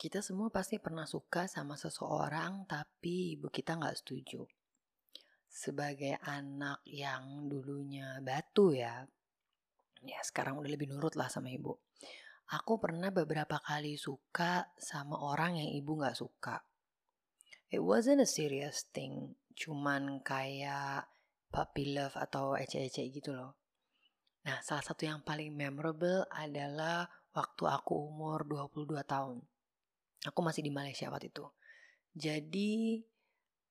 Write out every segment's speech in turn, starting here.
Kita semua pasti pernah suka sama seseorang, tapi ibu kita nggak setuju. Sebagai anak yang dulunya batu ya, ya sekarang udah lebih nurut lah sama ibu. Aku pernah beberapa kali suka sama orang yang ibu nggak suka. It wasn't a serious thing, cuman kayak puppy love atau ece-ece gitu loh. Nah, salah satu yang paling memorable adalah waktu aku umur 22 tahun. Aku masih di Malaysia waktu itu. Jadi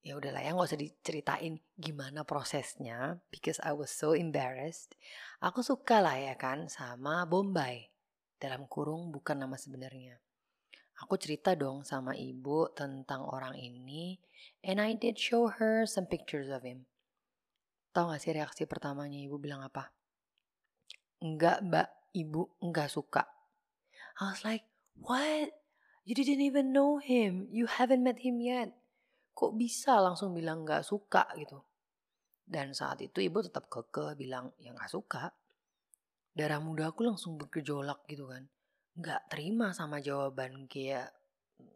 ya udahlah ya nggak usah diceritain gimana prosesnya because I was so embarrassed. Aku suka lah ya kan sama Bombay dalam kurung bukan nama sebenarnya. Aku cerita dong sama ibu tentang orang ini and I did show her some pictures of him. Tahu gak sih reaksi pertamanya ibu bilang apa? Enggak mbak, ibu enggak suka. I was like, what? You didn't even know him. You haven't met him yet. Kok bisa langsung bilang gak suka gitu. Dan saat itu ibu tetap keke bilang ya gak suka. Darah muda aku langsung bergejolak gitu kan. Gak terima sama jawaban kayak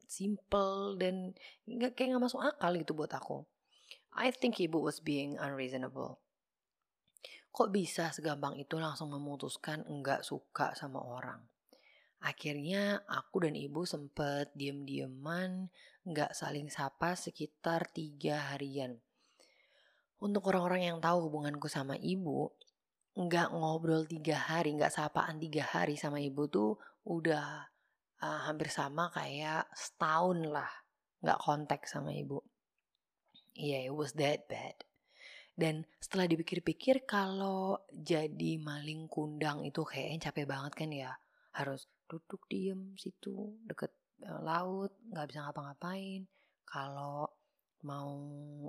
simple dan gak, kayak gak masuk akal gitu buat aku. I think ibu was being unreasonable. Kok bisa segampang itu langsung memutuskan enggak suka sama orang? Akhirnya aku dan ibu sempet diem-dieman nggak saling sapa sekitar tiga harian. Untuk orang-orang yang tahu hubunganku sama ibu, nggak ngobrol tiga hari, nggak sapaan tiga hari sama ibu tuh udah uh, hampir sama kayak setahun lah nggak kontak sama ibu. Iya, yeah, it was that bad. Dan setelah dipikir-pikir kalau jadi maling kundang itu kayaknya capek banget kan ya. Harus duduk diem situ deket uh, laut nggak bisa ngapa-ngapain. Kalau mau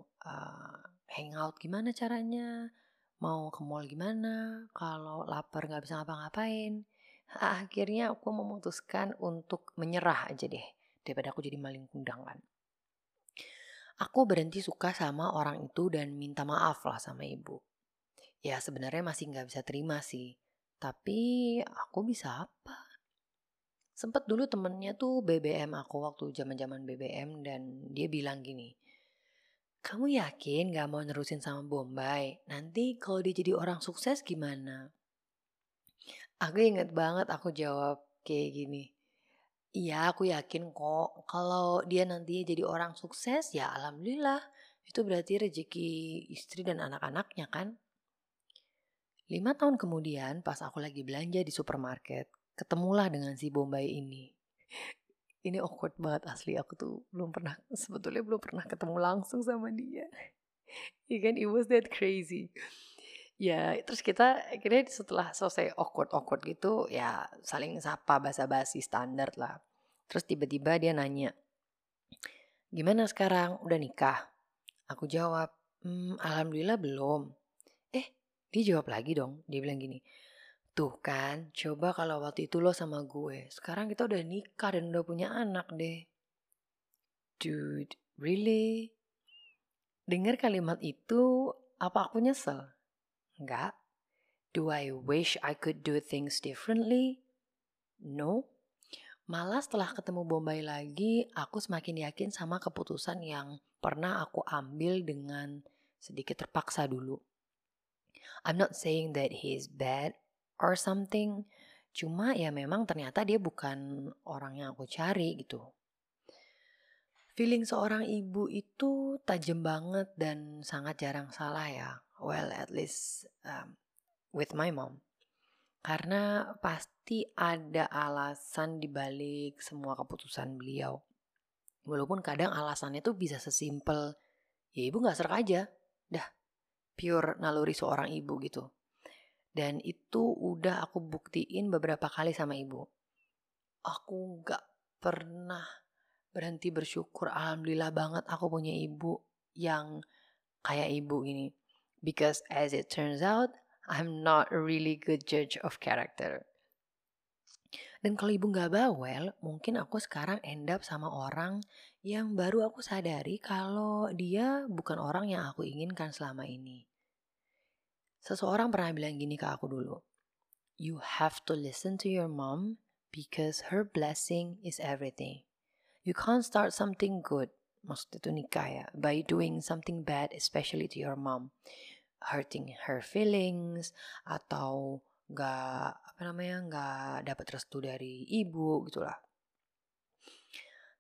uh, hangout gimana caranya? Mau ke mall gimana? Kalau lapar nggak bisa ngapa-ngapain. Akhirnya aku memutuskan untuk menyerah aja deh daripada aku jadi maling kundang kan. Aku berhenti suka sama orang itu dan minta maaf lah sama ibu. Ya sebenarnya masih nggak bisa terima sih. Tapi aku bisa apa Sempet dulu temennya tuh BBM aku waktu zaman zaman BBM dan dia bilang gini, kamu yakin gak mau nerusin sama Bombay? Nanti kalau dia jadi orang sukses gimana? Aku inget banget aku jawab kayak gini. Iya aku yakin kok kalau dia nanti jadi orang sukses ya alhamdulillah. Itu berarti rezeki istri dan anak-anaknya kan. Lima tahun kemudian pas aku lagi belanja di supermarket, ketemulah dengan si Bombay ini. Ini awkward banget asli aku tuh belum pernah sebetulnya belum pernah ketemu langsung sama dia. Ya kan it was that crazy. Ya terus kita akhirnya setelah selesai awkward awkward gitu ya saling sapa basa-basi standar lah. Terus tiba-tiba dia nanya, gimana sekarang udah nikah? Aku jawab, hmm, alhamdulillah belum. Eh dia jawab lagi dong, dia bilang gini, Tuh kan, coba kalau waktu itu lo sama gue. Sekarang kita udah nikah dan udah punya anak deh. Dude, really? Dengar kalimat itu, apa aku nyesel? Enggak. Do I wish I could do things differently? No. Malah setelah ketemu Bombay lagi, aku semakin yakin sama keputusan yang pernah aku ambil dengan sedikit terpaksa dulu. I'm not saying that he's bad or something. Cuma ya memang ternyata dia bukan orang yang aku cari gitu. Feeling seorang ibu itu tajam banget dan sangat jarang salah ya. Well, at least um, with my mom. Karena pasti ada alasan dibalik semua keputusan beliau. Walaupun kadang alasannya tuh bisa sesimpel, ya ibu gak serak aja. Dah, pure naluri seorang ibu gitu. Dan itu udah aku buktiin beberapa kali sama ibu. Aku gak pernah berhenti bersyukur. Alhamdulillah banget aku punya ibu yang kayak ibu ini. Because as it turns out, I'm not a really good judge of character. Dan kalau ibu gak bawel, mungkin aku sekarang end up sama orang yang baru aku sadari kalau dia bukan orang yang aku inginkan selama ini. Seseorang pernah bilang gini ke aku dulu. You have to listen to your mom because her blessing is everything. You can't start something good, maksud itu nikah ya, by doing something bad especially to your mom. Hurting her feelings atau gak apa namanya nggak dapat restu dari ibu gitulah.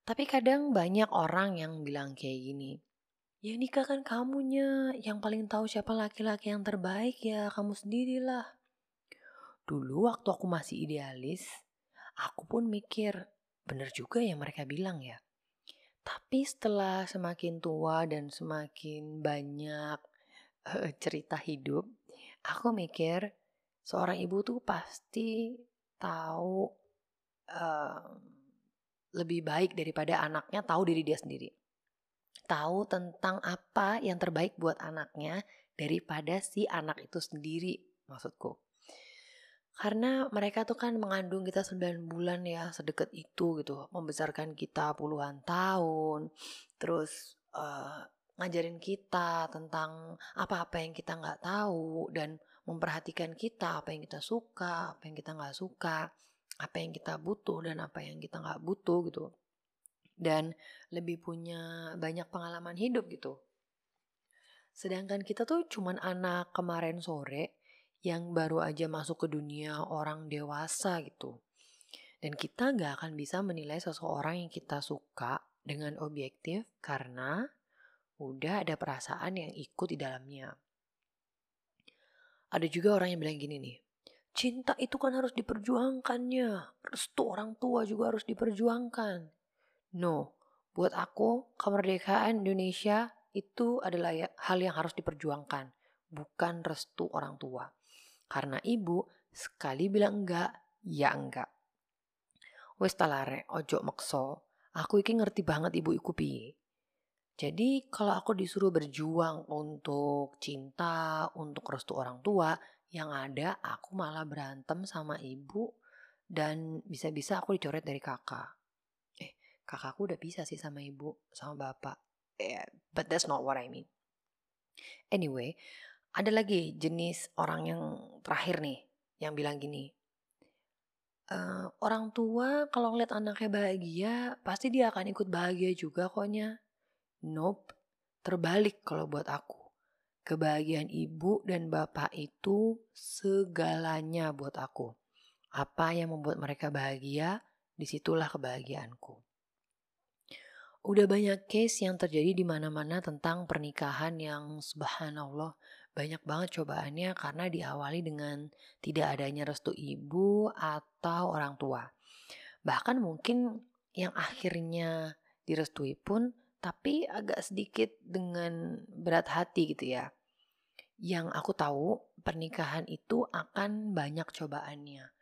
Tapi kadang banyak orang yang bilang kayak gini, ya nikah kan kamunya, yang paling tahu siapa laki-laki yang terbaik ya kamu sendirilah. Dulu waktu aku masih idealis, aku pun mikir, bener juga yang mereka bilang ya. Tapi setelah semakin tua dan semakin banyak uh, cerita hidup, aku mikir seorang ibu tuh pasti tahu uh, lebih baik daripada anaknya tahu diri dia sendiri. Tahu tentang apa yang terbaik buat anaknya daripada si anak itu sendiri, maksudku. Karena mereka tuh kan mengandung kita 9 bulan ya, sedekat itu gitu. Membesarkan kita puluhan tahun. Terus uh, ngajarin kita tentang apa-apa yang kita nggak tahu dan memperhatikan kita apa yang kita suka, apa yang kita nggak suka, apa yang kita butuh dan apa yang kita nggak butuh gitu. Dan lebih punya banyak pengalaman hidup gitu. Sedangkan kita tuh cuman anak kemarin sore yang baru aja masuk ke dunia orang dewasa gitu. Dan kita gak akan bisa menilai seseorang yang kita suka dengan objektif karena udah ada perasaan yang ikut di dalamnya. Ada juga orang yang bilang gini nih, cinta itu kan harus diperjuangkannya, restu orang tua juga harus diperjuangkan. No, buat aku kemerdekaan Indonesia itu adalah ya, hal yang harus diperjuangkan, bukan restu orang tua. Karena ibu sekali bilang enggak, ya enggak. Wes talare, ojo makso. Aku iki ngerti banget ibu iku piye. Jadi kalau aku disuruh berjuang untuk cinta, untuk restu orang tua, yang ada aku malah berantem sama ibu dan bisa-bisa aku dicoret dari kakak. Kakakku udah bisa sih sama ibu, sama bapak. Yeah, but that's not what I mean. Anyway, ada lagi jenis orang yang terakhir nih yang bilang gini, e, orang tua kalau ngeliat anaknya bahagia pasti dia akan ikut bahagia juga koknya. Nope, terbalik kalau buat aku. Kebahagiaan ibu dan bapak itu segalanya buat aku. Apa yang membuat mereka bahagia, di situlah kebahagiaanku. Udah banyak case yang terjadi di mana-mana tentang pernikahan yang subhanallah banyak banget cobaannya karena diawali dengan tidak adanya restu ibu atau orang tua. Bahkan mungkin yang akhirnya direstui pun tapi agak sedikit dengan berat hati gitu ya. Yang aku tahu pernikahan itu akan banyak cobaannya.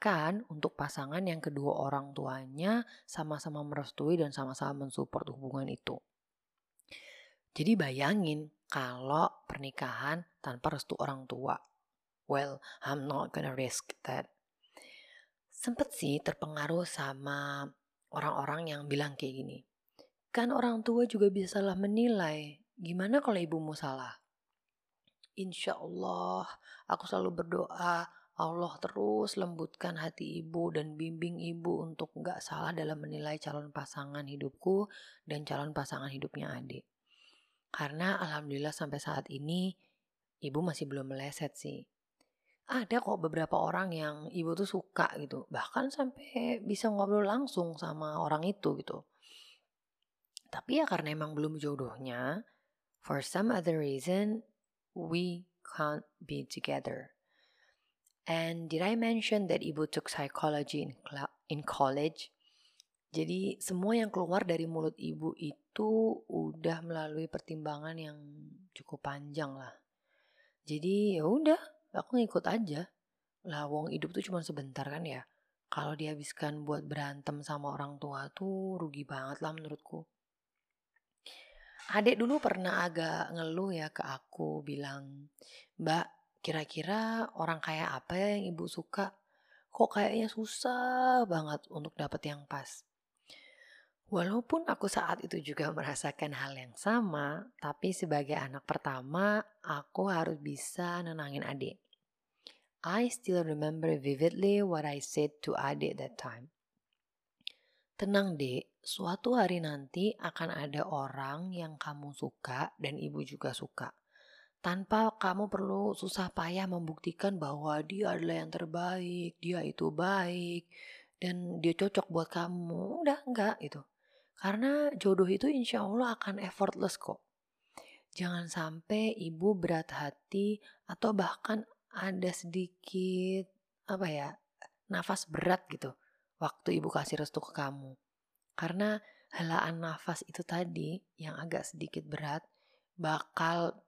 Bahkan untuk pasangan yang kedua orang tuanya sama-sama merestui dan sama-sama mensupport hubungan itu. Jadi bayangin kalau pernikahan tanpa restu orang tua. Well, I'm not gonna risk that. Sempet sih terpengaruh sama orang-orang yang bilang kayak gini. Kan orang tua juga bisa salah menilai. Gimana kalau ibumu salah? Insya Allah, aku selalu berdoa Allah terus lembutkan hati ibu dan bimbing ibu untuk gak salah dalam menilai calon pasangan hidupku dan calon pasangan hidupnya adik. Karena alhamdulillah sampai saat ini ibu masih belum meleset sih. Ada kok beberapa orang yang ibu tuh suka gitu. Bahkan sampai bisa ngobrol langsung sama orang itu gitu. Tapi ya karena emang belum jodohnya, for some other reason, we can't be together. And did I mention that ibu took psychology in, in college? Jadi semua yang keluar dari mulut ibu itu udah melalui pertimbangan yang cukup panjang lah. Jadi ya udah, aku ngikut aja. Lah wong hidup tuh cuma sebentar kan ya. Kalau dihabiskan buat berantem sama orang tua tuh rugi banget lah menurutku. Adek dulu pernah agak ngeluh ya ke aku bilang, Mbak kira-kira orang kayak apa ya yang ibu suka? Kok kayaknya susah banget untuk dapet yang pas. Walaupun aku saat itu juga merasakan hal yang sama, tapi sebagai anak pertama, aku harus bisa nenangin adik. I still remember vividly what I said to adik that time. tenang dek, suatu hari nanti akan ada orang yang kamu suka dan ibu juga suka. Tanpa kamu perlu susah payah membuktikan bahwa dia adalah yang terbaik, dia itu baik, dan dia cocok buat kamu. Udah enggak itu. Karena jodoh itu insya Allah akan effortless kok. Jangan sampai ibu berat hati atau bahkan ada sedikit apa ya nafas berat gitu waktu ibu kasih restu ke kamu. Karena helaan nafas itu tadi yang agak sedikit berat bakal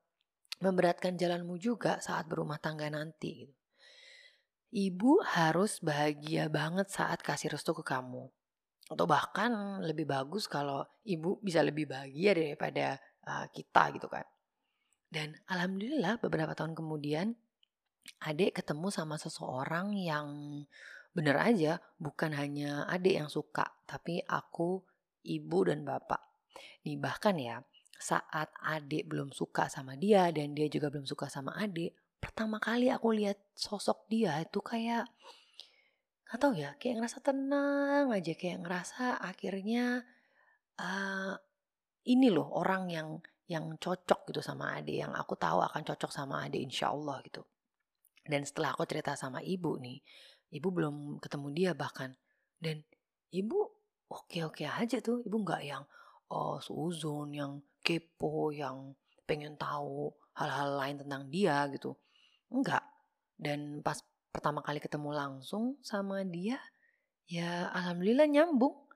memberatkan jalanmu juga saat berumah tangga nanti. Gitu. Ibu harus bahagia banget saat kasih restu ke kamu. Atau bahkan lebih bagus kalau ibu bisa lebih bahagia daripada uh, kita gitu kan. Dan alhamdulillah beberapa tahun kemudian adik ketemu sama seseorang yang bener aja bukan hanya adik yang suka, tapi aku, ibu dan bapak. Nih bahkan ya, saat adik belum suka sama dia dan dia juga belum suka sama adik, pertama kali aku lihat sosok dia itu kayak nggak tahu ya, kayak ngerasa tenang aja, kayak ngerasa akhirnya uh, ini loh orang yang yang cocok gitu sama adik, yang aku tahu akan cocok sama adik insya Allah gitu. Dan setelah aku cerita sama ibu nih, ibu belum ketemu dia bahkan, dan ibu oke-oke aja tuh, ibu nggak yang oh suzon yang kepo, yang pengen tahu hal-hal lain tentang dia gitu. Enggak. Dan pas pertama kali ketemu langsung sama dia, ya alhamdulillah nyambung.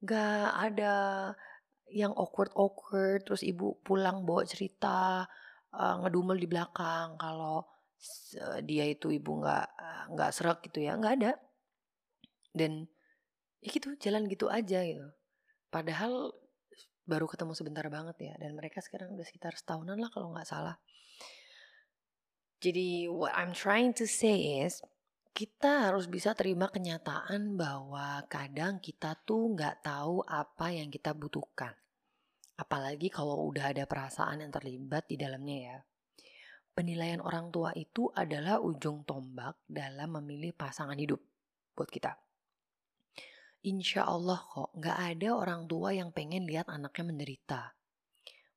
Gak ada yang awkward-awkward, terus ibu pulang bawa cerita, uh, ngedumel di belakang kalau dia itu ibu nggak nggak serak gitu ya, nggak ada. Dan ya gitu, jalan gitu aja gitu. Padahal baru ketemu sebentar banget ya dan mereka sekarang udah sekitar setahunan lah kalau nggak salah. Jadi what I'm trying to say is kita harus bisa terima kenyataan bahwa kadang kita tuh nggak tahu apa yang kita butuhkan. Apalagi kalau udah ada perasaan yang terlibat di dalamnya ya. Penilaian orang tua itu adalah ujung tombak dalam memilih pasangan hidup buat kita. Insya Allah kok gak ada orang tua yang pengen lihat anaknya menderita.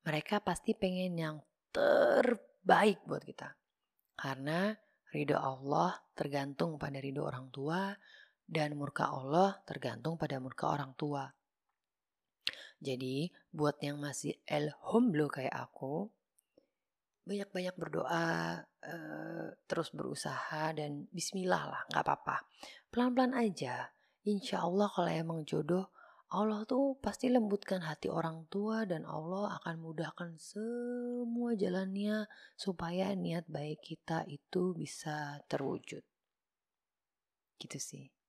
Mereka pasti pengen yang terbaik buat kita. Karena ridho Allah tergantung pada ridho orang tua dan murka Allah tergantung pada murka orang tua. Jadi buat yang masih el homblo kayak aku, banyak-banyak berdoa, uh, terus berusaha dan bismillah lah, gak apa-apa. Pelan-pelan aja, Insya Allah kalau emang jodoh, Allah tuh pasti lembutkan hati orang tua dan Allah akan mudahkan semua jalannya supaya niat baik kita itu bisa terwujud. Gitu sih.